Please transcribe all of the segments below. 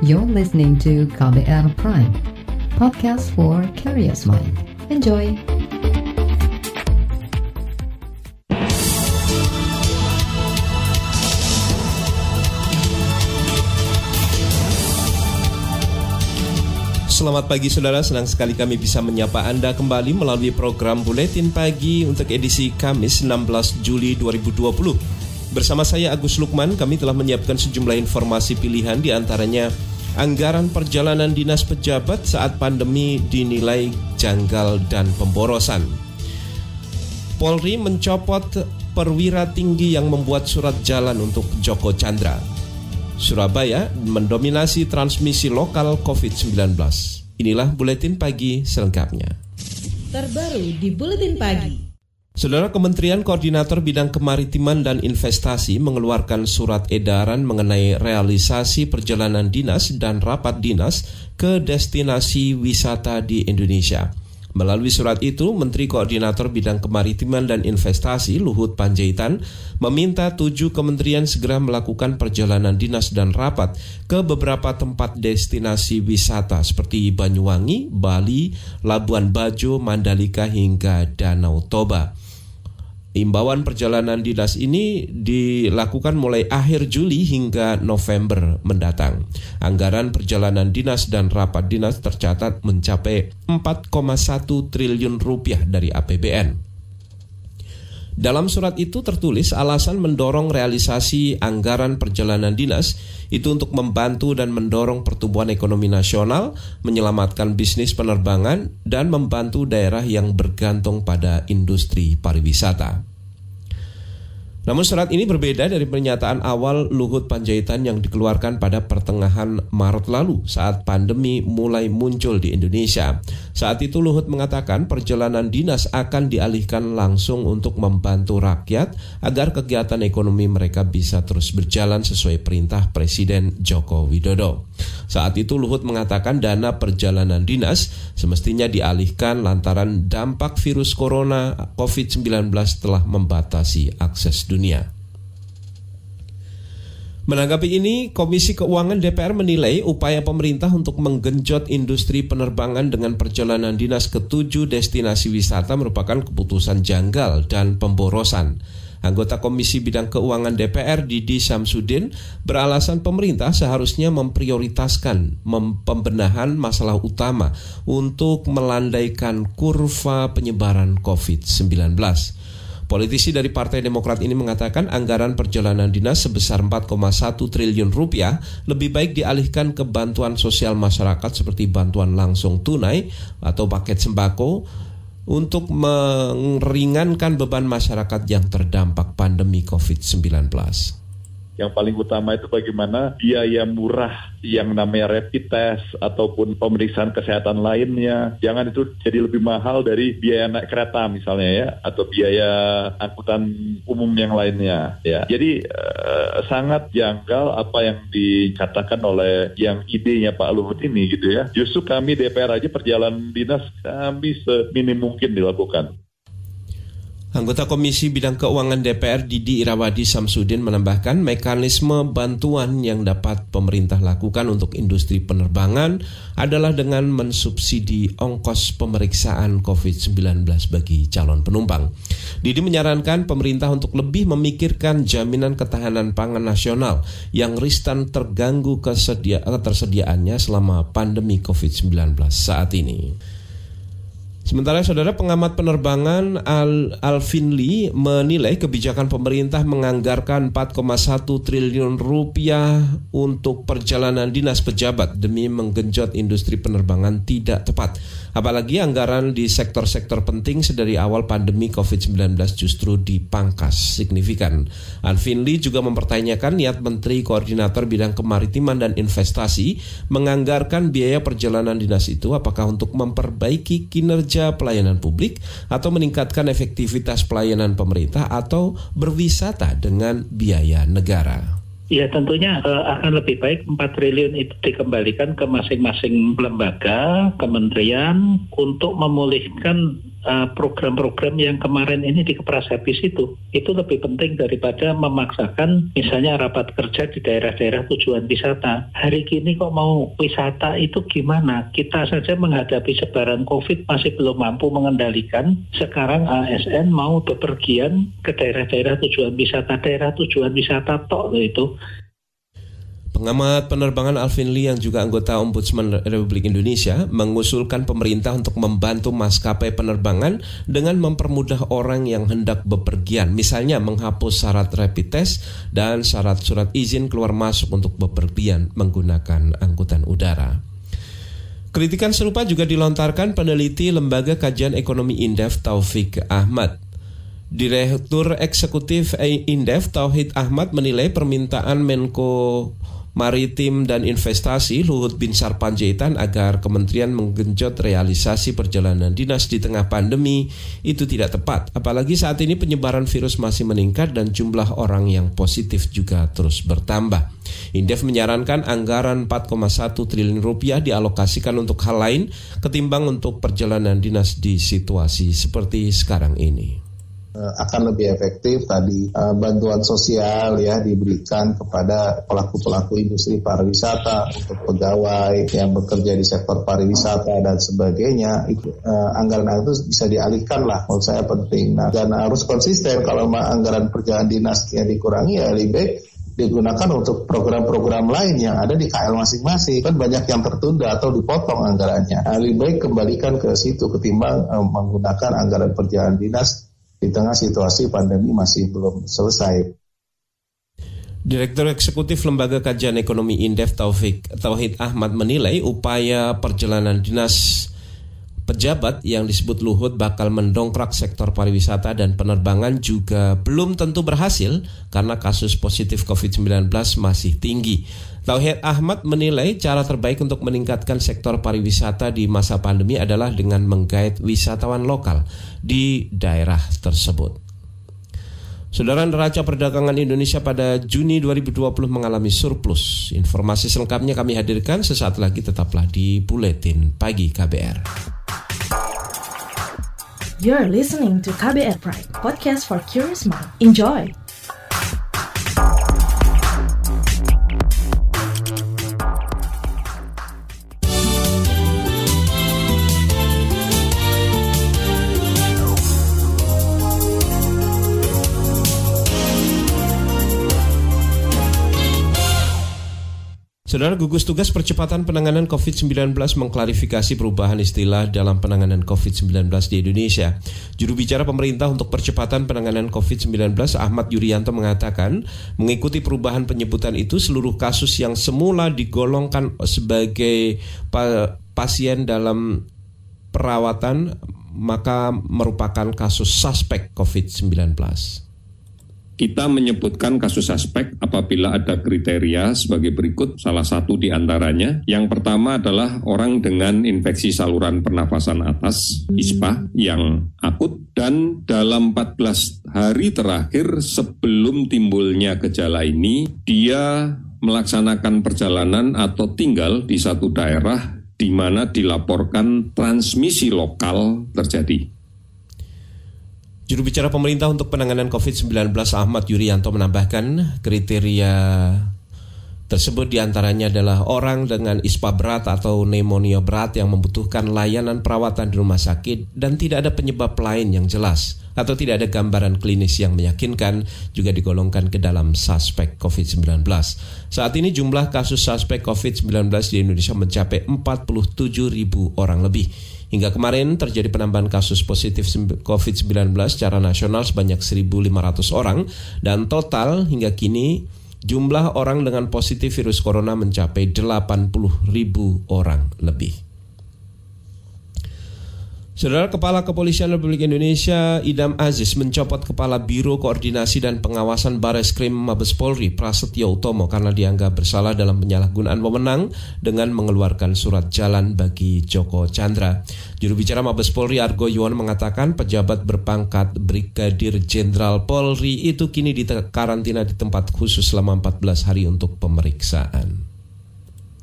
You're listening to KBR Prime, podcast for curious mind. Enjoy! Selamat pagi saudara, senang sekali kami bisa menyapa Anda kembali melalui program Buletin Pagi untuk edisi Kamis 16 Juli 2020. Bersama saya Agus Lukman, kami telah menyiapkan sejumlah informasi pilihan di antaranya anggaran perjalanan dinas pejabat saat pandemi dinilai janggal dan pemborosan. Polri mencopot perwira tinggi yang membuat surat jalan untuk Joko Chandra. Surabaya mendominasi transmisi lokal COVID-19. Inilah buletin pagi selengkapnya. Terbaru di buletin pagi. Saudara Kementerian Koordinator Bidang Kemaritiman dan Investasi mengeluarkan surat edaran mengenai realisasi perjalanan dinas dan rapat dinas ke destinasi wisata di Indonesia. Melalui surat itu, Menteri Koordinator Bidang Kemaritiman dan Investasi Luhut Panjaitan meminta tujuh kementerian segera melakukan perjalanan dinas dan rapat ke beberapa tempat destinasi wisata seperti Banyuwangi, Bali, Labuan Bajo, Mandalika hingga Danau Toba. Imbauan perjalanan dinas ini dilakukan mulai akhir Juli hingga November mendatang. Anggaran perjalanan dinas dan rapat dinas tercatat mencapai 4,1 triliun rupiah dari APBN. Dalam surat itu tertulis alasan mendorong realisasi anggaran perjalanan dinas itu untuk membantu dan mendorong pertumbuhan ekonomi nasional, menyelamatkan bisnis penerbangan, dan membantu daerah yang bergantung pada industri pariwisata. Namun surat ini berbeda dari pernyataan awal Luhut Panjaitan yang dikeluarkan pada pertengahan Maret lalu saat pandemi mulai muncul di Indonesia. Saat itu Luhut mengatakan perjalanan dinas akan dialihkan langsung untuk membantu rakyat agar kegiatan ekonomi mereka bisa terus berjalan sesuai perintah Presiden Joko Widodo. Saat itu Luhut mengatakan dana perjalanan dinas semestinya dialihkan lantaran dampak virus corona COVID-19 telah membatasi akses dunia. Menanggapi ini, Komisi Keuangan DPR menilai upaya pemerintah untuk menggenjot industri penerbangan dengan perjalanan dinas ke tujuh destinasi wisata merupakan keputusan janggal dan pemborosan. Anggota Komisi Bidang Keuangan DPR Didi Samsudin beralasan pemerintah seharusnya memprioritaskan pembenahan masalah utama untuk melandaikan kurva penyebaran COVID-19. Politisi dari Partai Demokrat ini mengatakan anggaran perjalanan dinas sebesar 4,1 triliun rupiah lebih baik dialihkan ke bantuan sosial masyarakat seperti bantuan langsung tunai atau paket sembako untuk meringankan beban masyarakat yang terdampak pandemi COVID-19 yang paling utama itu bagaimana biaya murah yang namanya rapid test ataupun pemeriksaan kesehatan lainnya. Jangan itu jadi lebih mahal dari biaya naik kereta misalnya ya atau biaya angkutan umum yang lainnya ya. Jadi eh, sangat janggal apa yang dikatakan oleh yang idenya Pak Luhut ini gitu ya. Justru kami DPR aja perjalanan dinas kami seminim mungkin dilakukan Anggota Komisi Bidang Keuangan DPR Didi Irawadi Samsudin menambahkan mekanisme bantuan yang dapat pemerintah lakukan untuk industri penerbangan adalah dengan mensubsidi ongkos pemeriksaan COVID-19 bagi calon penumpang. Didi menyarankan pemerintah untuk lebih memikirkan jaminan ketahanan pangan nasional yang ristan terganggu ketersediaannya selama pandemi COVID-19 saat ini. Sementara saudara pengamat penerbangan Al Alvin Lee menilai kebijakan pemerintah menganggarkan 4,1 triliun rupiah untuk perjalanan dinas pejabat demi menggenjot industri penerbangan tidak tepat. Apalagi anggaran di sektor-sektor penting sedari awal pandemi COVID-19 justru dipangkas signifikan. Alvin Lee juga mempertanyakan niat Menteri Koordinator Bidang Kemaritiman dan Investasi menganggarkan biaya perjalanan dinas itu apakah untuk memperbaiki kinerja pelayanan publik atau meningkatkan efektivitas pelayanan pemerintah atau berwisata dengan biaya negara. Ya tentunya uh, akan lebih baik 4 triliun itu dikembalikan ke masing-masing lembaga, kementerian untuk memulihkan eh, program-program uh, yang kemarin ini dikeras habis itu. Itu lebih penting daripada memaksakan misalnya rapat kerja di daerah-daerah tujuan wisata. Hari ini kok mau wisata itu gimana? Kita saja menghadapi sebaran COVID masih belum mampu mengendalikan. Sekarang ASN mau bepergian ke daerah-daerah tujuan wisata, daerah tujuan wisata tok itu Pengamat penerbangan Alvin Lee yang juga anggota Ombudsman Republik Indonesia mengusulkan pemerintah untuk membantu maskapai penerbangan dengan mempermudah orang yang hendak bepergian, misalnya menghapus syarat rapid test dan syarat surat izin keluar masuk untuk bepergian menggunakan angkutan udara. Kritikan serupa juga dilontarkan peneliti Lembaga Kajian Ekonomi Indef Taufik Ahmad. Direktur Eksekutif Indef Tauhid Ahmad menilai permintaan Menko Maritim dan Investasi Luhut Binsar Panjaitan agar kementerian menggenjot realisasi perjalanan dinas di tengah pandemi itu tidak tepat. Apalagi saat ini penyebaran virus masih meningkat dan jumlah orang yang positif juga terus bertambah. Indef menyarankan anggaran 4,1 triliun rupiah dialokasikan untuk hal lain ketimbang untuk perjalanan dinas di situasi seperti sekarang ini. Eh, akan lebih efektif tadi uh, bantuan sosial ya diberikan kepada pelaku-pelaku industri pariwisata untuk pegawai yang bekerja di sektor pariwisata dan sebagainya. Itu uh, anggaran itu bisa dialihkan lah menurut saya penting. Nah dan harus konsisten. Kalau anggaran perjalanan dinas yang dikurangi ya lebih baik digunakan untuk program-program lain yang ada di KL masing-masing. Kan banyak yang tertunda atau dipotong anggarannya. Nah, lebih baik kembalikan ke situ ketimbang menggunakan anggaran perjalanan dinas di tengah situasi pandemi masih belum selesai. Direktur Eksekutif Lembaga Kajian Ekonomi Indef Taufik Tauhid Ahmad menilai upaya perjalanan dinas pejabat yang disebut Luhut bakal mendongkrak sektor pariwisata dan penerbangan juga belum tentu berhasil karena kasus positif COVID-19 masih tinggi. Tauhid Ahmad menilai cara terbaik untuk meningkatkan sektor pariwisata di masa pandemi adalah dengan menggait wisatawan lokal di daerah tersebut. Saudara neraca perdagangan Indonesia pada Juni 2020 mengalami surplus. Informasi selengkapnya kami hadirkan sesaat lagi tetaplah di Buletin Pagi KBR. You're listening to KBR Pride, podcast for curious mind. Enjoy! Saudara gugus tugas percepatan penanganan COVID-19 mengklarifikasi perubahan istilah dalam penanganan COVID-19 di Indonesia. Juru bicara pemerintah untuk percepatan penanganan COVID-19 Ahmad Yuryanto mengatakan, mengikuti perubahan penyebutan itu seluruh kasus yang semula digolongkan sebagai pasien dalam perawatan maka merupakan kasus suspek COVID-19. Kita menyebutkan kasus suspek apabila ada kriteria sebagai berikut, salah satu di antaranya. Yang pertama adalah orang dengan infeksi saluran pernafasan atas, ISPA, yang akut, dan dalam 14 hari terakhir sebelum timbulnya gejala ini, dia melaksanakan perjalanan atau tinggal di satu daerah di mana dilaporkan transmisi lokal terjadi. Juru bicara pemerintah untuk penanganan COVID-19 Ahmad Yuryanto menambahkan kriteria tersebut di antaranya adalah orang dengan ispa berat atau pneumonia berat yang membutuhkan layanan perawatan di rumah sakit dan tidak ada penyebab lain yang jelas atau tidak ada gambaran klinis yang meyakinkan juga digolongkan ke dalam suspek COVID-19. Saat ini jumlah kasus suspek COVID-19 di Indonesia mencapai 47 ribu orang lebih. Hingga kemarin terjadi penambahan kasus positif COVID-19 secara nasional sebanyak 1.500 orang dan total hingga kini jumlah orang dengan positif virus corona mencapai 80 ribu orang lebih. Saudara Kepala Kepolisian Republik Indonesia Idam Aziz mencopot Kepala Biro Koordinasi dan Pengawasan Bares Krim Mabes Polri Prasetyo Utomo karena dianggap bersalah dalam penyalahgunaan wewenang dengan mengeluarkan surat jalan bagi Joko Chandra. Juru bicara Mabes Polri Argo Yuwono mengatakan pejabat berpangkat Brigadir Jenderal Polri itu kini dikarantina di tempat khusus selama 14 hari untuk pemeriksaan.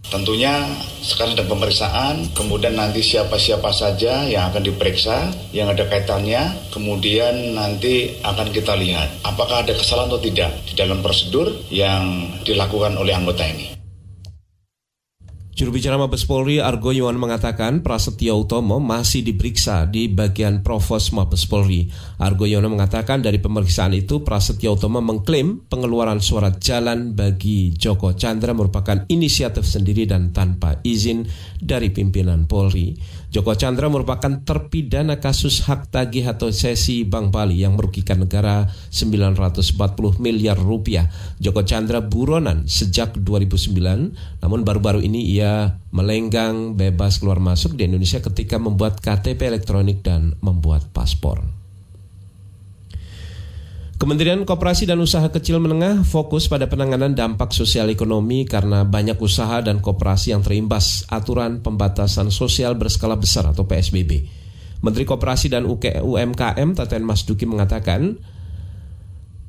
Tentunya sekarang ada pemeriksaan, kemudian nanti siapa-siapa saja yang akan diperiksa, yang ada kaitannya, kemudian nanti akan kita lihat apakah ada kesalahan atau tidak di dalam prosedur yang dilakukan oleh anggota ini. Juru bicara Mabes Polri Argo Yuwan mengatakan Prasetyo Utomo masih diperiksa di bagian Provos Mabes Polri. Argo Yuwan mengatakan dari pemeriksaan itu Prasetyo Utomo mengklaim pengeluaran surat jalan bagi Joko Chandra merupakan inisiatif sendiri dan tanpa izin dari pimpinan Polri. Joko Chandra merupakan terpidana kasus hak tagih atau sesi Bank Bali yang merugikan negara 940 miliar rupiah. Joko Chandra buronan sejak 2009, namun baru-baru ini ia melenggang bebas keluar masuk di Indonesia ketika membuat KTP elektronik dan membuat paspor. Kementerian Koperasi dan Usaha Kecil Menengah fokus pada penanganan dampak sosial ekonomi karena banyak usaha dan koperasi yang terimbas aturan pembatasan sosial berskala besar atau PSBB. Menteri Koperasi dan UMKM Teten Mas Duki mengatakan,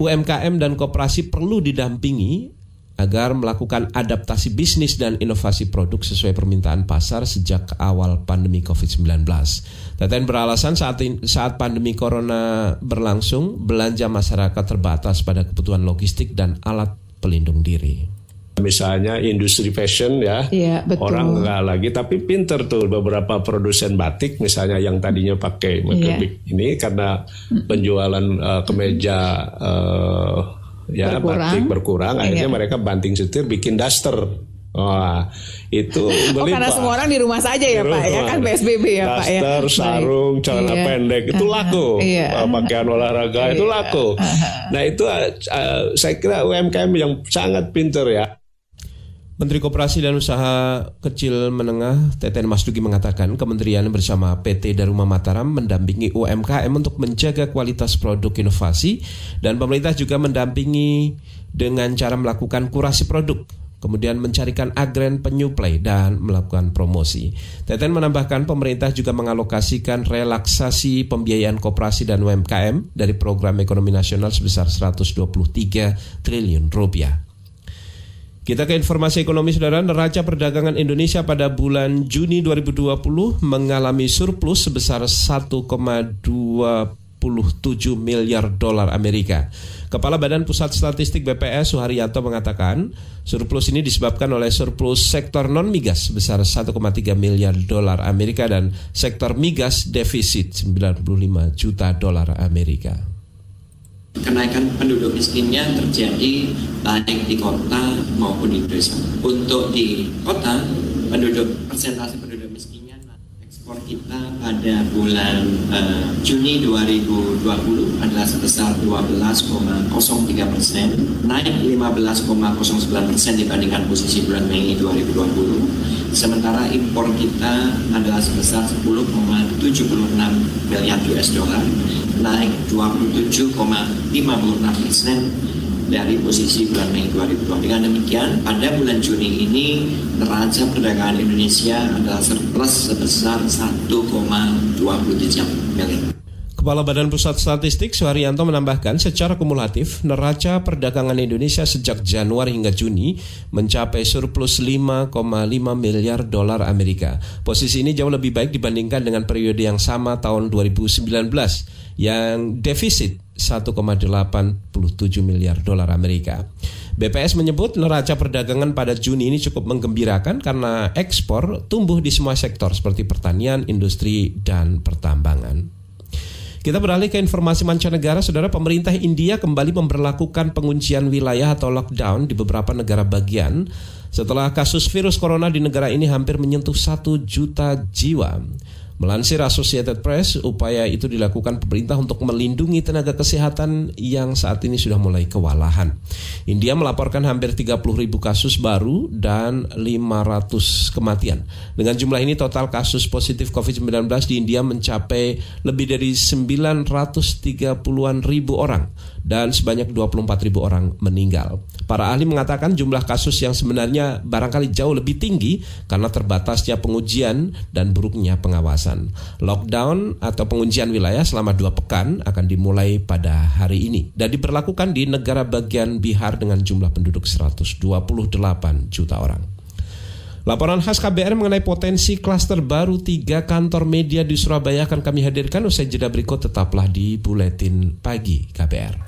UMKM dan koperasi perlu didampingi agar melakukan adaptasi bisnis dan inovasi produk sesuai permintaan pasar sejak awal pandemi COVID-19. Teten beralasan saat, in, saat pandemi corona berlangsung, belanja masyarakat terbatas pada kebutuhan logistik dan alat pelindung diri. Misalnya industri fashion ya, ya betul. orang nggak lagi, tapi pinter tuh beberapa produsen batik misalnya yang tadinya pakai ya. ini karena penjualan uh, kemeja uh, ya berkurang. batik berkurang iya. akhirnya mereka banting setir bikin daster Wah, itu Oh karena semua orang di rumah saja ya Pak, ya kan PSBB ya Pak ya. Daster, sarung, celana iya. pendek itu laku. Iya. Pakaian olahraga iya. itu laku. Nah itu uh, saya kira UMKM yang sangat pinter ya. Menteri Koperasi dan Usaha Kecil Menengah Teten Mas Duki mengatakan kementerian bersama PT Daruma Mataram mendampingi UMKM untuk menjaga kualitas produk inovasi dan pemerintah juga mendampingi dengan cara melakukan kurasi produk kemudian mencarikan agen penyuplai dan melakukan promosi. Teten menambahkan pemerintah juga mengalokasikan relaksasi pembiayaan koperasi dan UMKM dari program ekonomi nasional sebesar 123 triliun rupiah. Kita ke informasi ekonomi saudara, neraca perdagangan Indonesia pada bulan Juni 2020 mengalami surplus sebesar 1,27 miliar dolar Amerika. Kepala Badan Pusat Statistik BPS Suharyanto mengatakan, surplus ini disebabkan oleh surplus sektor non migas sebesar 1,3 miliar dolar Amerika dan sektor migas defisit 95 juta dolar Amerika kenaikan penduduk miskinnya terjadi baik di kota maupun di desa. Untuk di kota, penduduk persentase ekspor kita pada bulan uh, Juni 2020 adalah sebesar 12,03 persen, naik 15,09 persen dibandingkan posisi bulan Mei 2020 Sementara impor kita adalah sebesar 10,76 miliar US dollar, naik 27,56 persen dari posisi bulan Mei 2020. Dengan demikian, pada bulan Juni ini neraca perdagangan Indonesia adalah surplus sebesar 1,23 miliar. Kepala Badan Pusat Statistik Suharyanto menambahkan secara kumulatif neraca perdagangan Indonesia sejak Januari hingga Juni mencapai surplus 5,5 miliar dolar Amerika. Posisi ini jauh lebih baik dibandingkan dengan periode yang sama tahun 2019 yang defisit 1,87 miliar dolar Amerika. BPS menyebut neraca perdagangan pada Juni ini cukup menggembirakan karena ekspor tumbuh di semua sektor seperti pertanian, industri, dan pertambangan. Kita beralih ke informasi mancanegara, saudara pemerintah India kembali memperlakukan penguncian wilayah atau lockdown di beberapa negara bagian setelah kasus virus corona di negara ini hampir menyentuh satu juta jiwa. Melansir Associated Press, upaya itu dilakukan pemerintah untuk melindungi tenaga kesehatan yang saat ini sudah mulai kewalahan. India melaporkan hampir 30 ribu kasus baru dan 500 kematian. Dengan jumlah ini total kasus positif COVID-19 di India mencapai lebih dari 930-an ribu orang dan sebanyak 24 ribu orang meninggal. Para ahli mengatakan jumlah kasus yang sebenarnya barangkali jauh lebih tinggi karena terbatasnya pengujian dan buruknya pengawasan. Lockdown atau penguncian wilayah selama dua pekan akan dimulai pada hari ini dan diberlakukan di negara bagian Bihar dengan jumlah penduduk 128 juta orang. Laporan khas KBR mengenai potensi klaster baru tiga kantor media di Surabaya akan kami hadirkan usai jeda berikut tetaplah di Buletin Pagi KBR.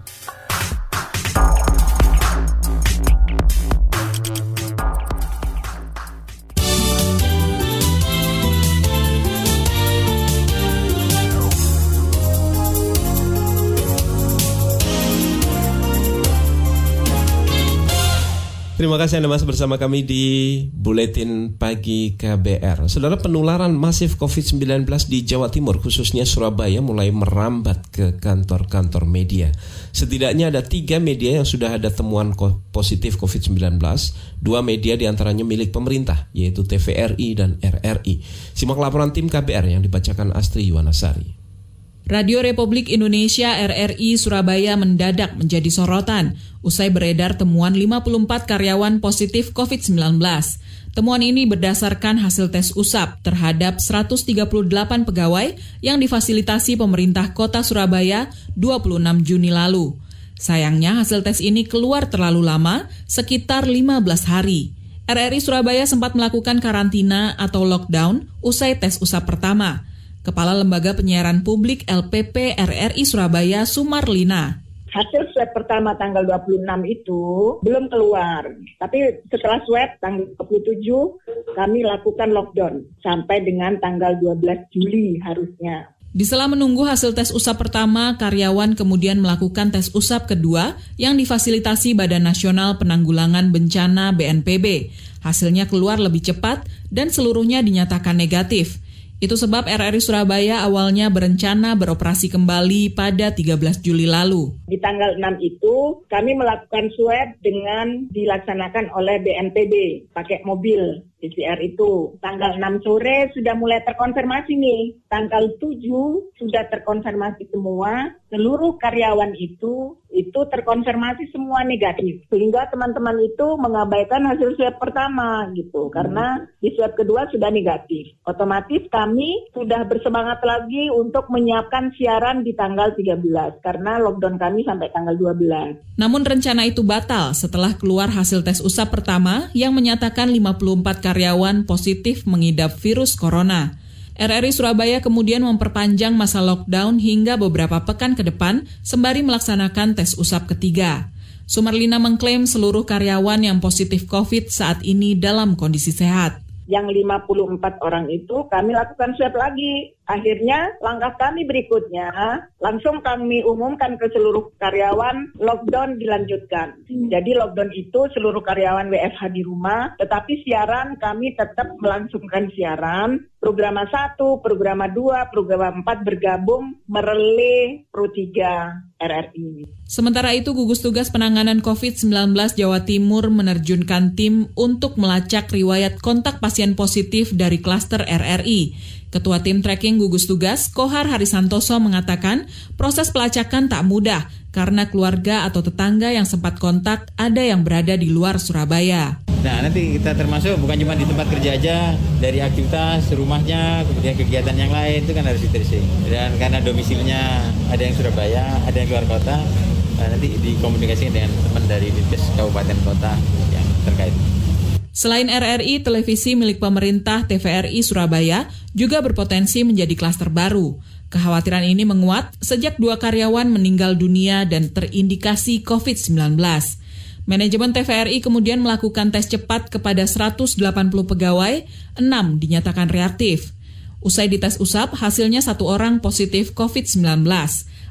Terima kasih Anda masih bersama kami di Buletin Pagi KBR. Saudara penularan masif COVID-19 di Jawa Timur, khususnya Surabaya, mulai merambat ke kantor-kantor media. Setidaknya ada tiga media yang sudah ada temuan positif COVID-19. Dua media di antaranya milik pemerintah, yaitu TVRI dan RRI. Simak laporan tim KBR yang dibacakan Astri Yuwanasari. Radio Republik Indonesia RRI Surabaya mendadak menjadi sorotan usai beredar temuan 54 karyawan positif COVID-19. Temuan ini berdasarkan hasil tes usap terhadap 138 pegawai yang difasilitasi pemerintah kota Surabaya 26 Juni lalu. Sayangnya hasil tes ini keluar terlalu lama, sekitar 15 hari. RRI Surabaya sempat melakukan karantina atau lockdown usai tes usap pertama. Kepala Lembaga Penyiaran Publik LPP RRI Surabaya Sumarlina. Hasil swab pertama tanggal 26 itu belum keluar. Tapi setelah swab tanggal 27 kami lakukan lockdown sampai dengan tanggal 12 Juli harusnya. Di sela menunggu hasil tes usap pertama, karyawan kemudian melakukan tes usap kedua yang difasilitasi Badan Nasional Penanggulangan Bencana BNPB. Hasilnya keluar lebih cepat dan seluruhnya dinyatakan negatif. Itu sebab RRI Surabaya awalnya berencana beroperasi kembali pada 13 Juli lalu. Di tanggal 6 itu kami melakukan swab dengan dilaksanakan oleh BNPB pakai mobil PCR itu. Tanggal 6 sore sudah mulai terkonfirmasi nih. Tanggal 7 sudah terkonfirmasi semua. Seluruh karyawan itu itu terkonfirmasi semua negatif. Sehingga teman-teman itu mengabaikan hasil swab pertama gitu. Karena di swab kedua sudah negatif. Otomatis kami sudah bersemangat lagi untuk menyiapkan siaran di tanggal 13. Karena lockdown kami sampai tanggal 12. Namun rencana itu batal setelah keluar hasil tes usap pertama yang menyatakan 54 karyawan positif mengidap virus corona. RRI Surabaya kemudian memperpanjang masa lockdown hingga beberapa pekan ke depan sembari melaksanakan tes usap ketiga. Sumarlina mengklaim seluruh karyawan yang positif COVID saat ini dalam kondisi sehat. Yang 54 orang itu kami lakukan swab lagi Akhirnya langkah kami berikutnya langsung kami umumkan ke seluruh karyawan lockdown dilanjutkan. Hmm. Jadi lockdown itu seluruh karyawan WFH di rumah, tetapi siaran kami tetap melangsungkan siaran. Program 1, program 2, program 4 bergabung merelay Pro 3 RRI. Sementara itu, gugus tugas penanganan COVID-19 Jawa Timur menerjunkan tim untuk melacak riwayat kontak pasien positif dari klaster RRI. Ketua Tim Tracking Gugus Tugas, Kohar Harisantoso mengatakan proses pelacakan tak mudah karena keluarga atau tetangga yang sempat kontak ada yang berada di luar Surabaya. Nah nanti kita termasuk bukan cuma di tempat kerja aja, dari aktivitas, rumahnya, kemudian kegiatan yang lain itu kan harus di Dan karena domisilinya ada yang Surabaya, ada yang luar kota, nah, nanti dikomunikasikan dengan teman dari Dinkes Kabupaten Kota yang terkait. Selain RRI, televisi milik pemerintah TVRI Surabaya juga berpotensi menjadi klaster baru. Kekhawatiran ini menguat sejak dua karyawan meninggal dunia dan terindikasi COVID-19. Manajemen TVRI kemudian melakukan tes cepat kepada 180 pegawai, 6 dinyatakan reaktif. Usai dites usap, hasilnya satu orang positif COVID-19.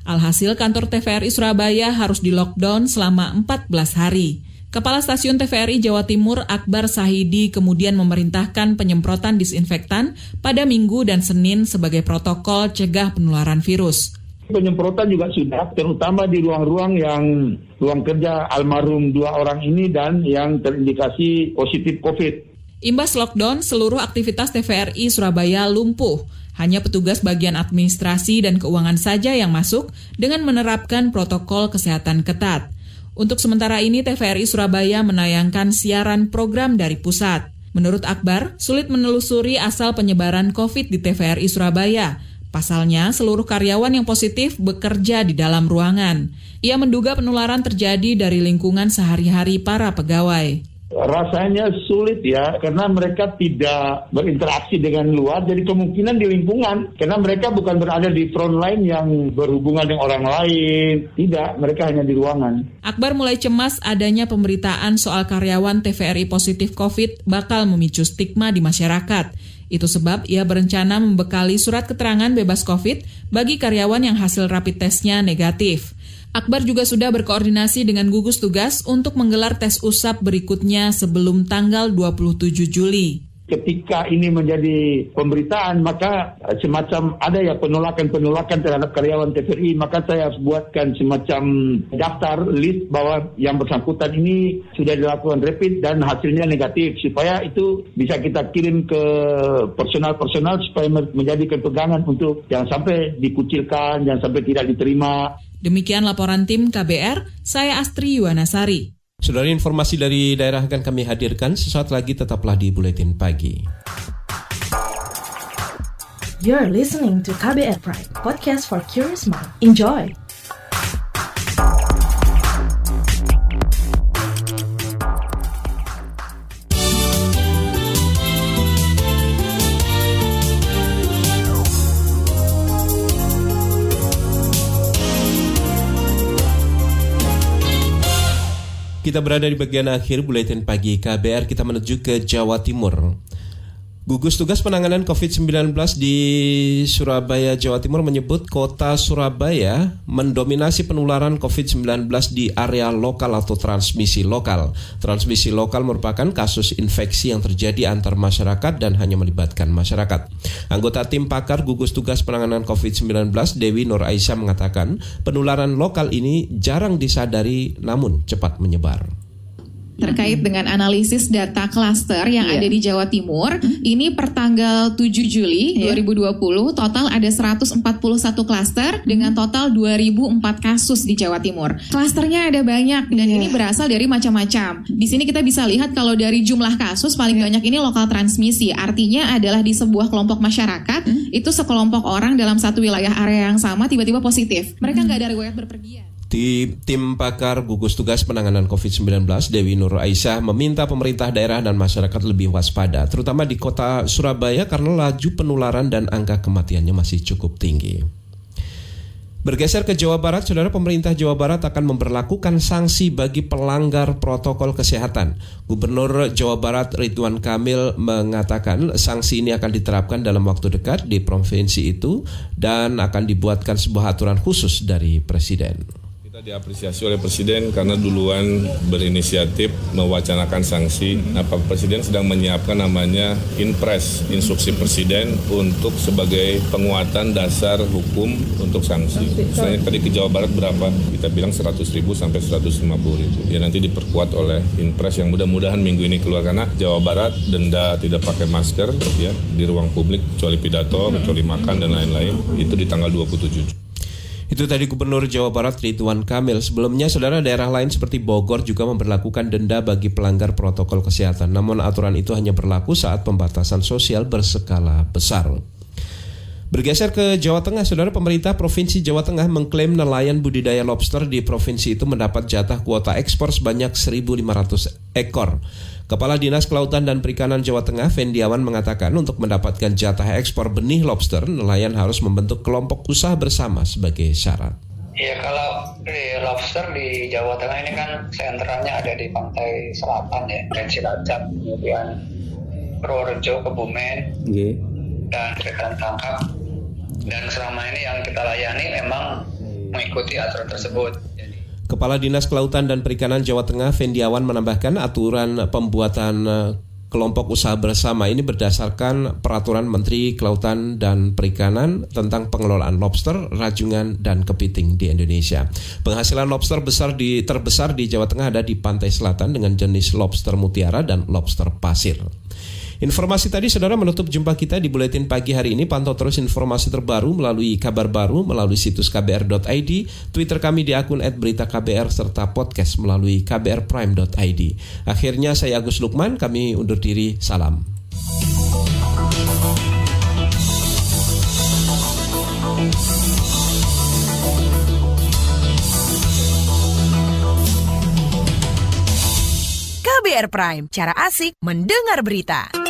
Alhasil kantor TVRI Surabaya harus di lockdown selama 14 hari. Kepala Stasiun TVRI Jawa Timur Akbar Sahidi kemudian memerintahkan penyemprotan disinfektan pada Minggu dan Senin sebagai protokol cegah penularan virus. Penyemprotan juga sudah, terutama di ruang-ruang yang ruang kerja almarhum dua orang ini dan yang terindikasi positif COVID. Imbas lockdown, seluruh aktivitas TVRI Surabaya lumpuh. Hanya petugas bagian administrasi dan keuangan saja yang masuk dengan menerapkan protokol kesehatan ketat. Untuk sementara ini TVRI Surabaya menayangkan siaran program dari pusat. Menurut Akbar, sulit menelusuri asal penyebaran COVID di TVRI Surabaya. Pasalnya, seluruh karyawan yang positif bekerja di dalam ruangan. Ia menduga penularan terjadi dari lingkungan sehari-hari para pegawai. Rasanya sulit ya, karena mereka tidak berinteraksi dengan luar, jadi kemungkinan di lingkungan, karena mereka bukan berada di front line yang berhubungan dengan orang lain, tidak, mereka hanya di ruangan. Akbar mulai cemas adanya pemberitaan soal karyawan TVRI positif COVID bakal memicu stigma di masyarakat. Itu sebab ia berencana membekali surat keterangan bebas COVID bagi karyawan yang hasil rapid testnya negatif. Akbar juga sudah berkoordinasi dengan gugus tugas untuk menggelar tes usap berikutnya sebelum tanggal 27 Juli. Ketika ini menjadi pemberitaan maka semacam ada ya penolakan-penolakan terhadap karyawan TVRI maka saya buatkan semacam daftar list bahwa yang bersangkutan ini sudah dilakukan rapid dan hasilnya negatif. Supaya itu bisa kita kirim ke personal-personal supaya menjadi pegangan untuk jangan sampai dikucilkan, jangan sampai tidak diterima. Demikian laporan tim KBR, saya Astri Yuwanasari. Saudara informasi dari daerah akan kami hadirkan sesaat lagi tetaplah di Buletin Pagi. You're listening to KBR Pride, podcast for curious mind. Enjoy! Kita berada di bagian akhir buletin pagi KBR, kita menuju ke Jawa Timur. Gugus Tugas Penanganan COVID-19 di Surabaya, Jawa Timur menyebut kota Surabaya mendominasi penularan COVID-19 di area lokal atau transmisi lokal. Transmisi lokal merupakan kasus infeksi yang terjadi antar masyarakat dan hanya melibatkan masyarakat. Anggota tim pakar Gugus Tugas Penanganan COVID-19 Dewi Nur Aisyah mengatakan penularan lokal ini jarang disadari namun cepat menyebar terkait dengan analisis data klaster yang yeah. ada di Jawa Timur. Ini per tanggal 7 Juli yeah. 2020 total ada 141 klaster dengan total 2004 kasus di Jawa Timur. Klasternya ada banyak dan yeah. ini berasal dari macam-macam. Di sini kita bisa lihat kalau dari jumlah kasus paling yeah. banyak ini lokal transmisi. Artinya adalah di sebuah kelompok masyarakat mm. itu sekelompok orang dalam satu wilayah area yang sama tiba-tiba positif. Mereka nggak mm. ada riwayat berpergian. Di tim pakar gugus tugas penanganan COVID-19, Dewi Nur Aisyah meminta pemerintah daerah dan masyarakat lebih waspada, terutama di kota Surabaya karena laju penularan dan angka kematiannya masih cukup tinggi. Bergeser ke Jawa Barat, saudara pemerintah Jawa Barat akan memperlakukan sanksi bagi pelanggar protokol kesehatan. Gubernur Jawa Barat Ridwan Kamil mengatakan sanksi ini akan diterapkan dalam waktu dekat di provinsi itu dan akan dibuatkan sebuah aturan khusus dari Presiden diapresiasi oleh Presiden karena duluan berinisiatif mewacanakan sanksi. Nah, Pak Presiden sedang menyiapkan namanya Inpres, instruksi Presiden untuk sebagai penguatan dasar hukum untuk sanksi. Misalnya tadi ke Jawa Barat berapa? Kita bilang 100 ribu sampai 150 ribu. Ya nanti diperkuat oleh Inpres yang mudah-mudahan minggu ini keluar karena Jawa Barat denda tidak pakai masker ya di ruang publik kecuali pidato, kecuali makan dan lain-lain itu di tanggal 27. Itu tadi Gubernur Jawa Barat Ridwan Kamil. Sebelumnya, saudara daerah lain seperti Bogor juga memperlakukan denda bagi pelanggar protokol kesehatan. Namun aturan itu hanya berlaku saat pembatasan sosial berskala besar. Bergeser ke Jawa Tengah, saudara pemerintah Provinsi Jawa Tengah mengklaim nelayan budidaya lobster di provinsi itu mendapat jatah kuota ekspor sebanyak 1.500 ekor. Kepala Dinas Kelautan dan Perikanan Jawa Tengah, Vendiawan mengatakan untuk mendapatkan jatah ekspor benih lobster, nelayan harus membentuk kelompok usaha bersama sebagai syarat. Ya kalau di lobster di Jawa Tengah ini kan sentralnya ada di pantai selatan ya, dan Cilacap, kemudian Purworejo, Kebumen, okay. Dan ikan tangkap. Dan selama ini yang kita layani memang mengikuti aturan tersebut. Kepala Dinas Kelautan dan Perikanan Jawa Tengah Fendiawan menambahkan aturan pembuatan eh, kelompok usaha bersama ini berdasarkan peraturan Menteri Kelautan dan Perikanan tentang pengelolaan lobster, rajungan, dan kepiting di Indonesia. Penghasilan lobster besar di terbesar di Jawa Tengah ada di pantai selatan dengan jenis lobster mutiara dan lobster pasir. Informasi tadi saudara menutup jumpa kita di Buletin Pagi hari ini. Pantau terus informasi terbaru melalui kabar baru, melalui situs kbr.id, Twitter kami di akun @beritaKBR serta podcast melalui kbrprime.id. Akhirnya saya Agus Lukman, kami undur diri. Salam. KBR Prime, cara asik mendengar berita.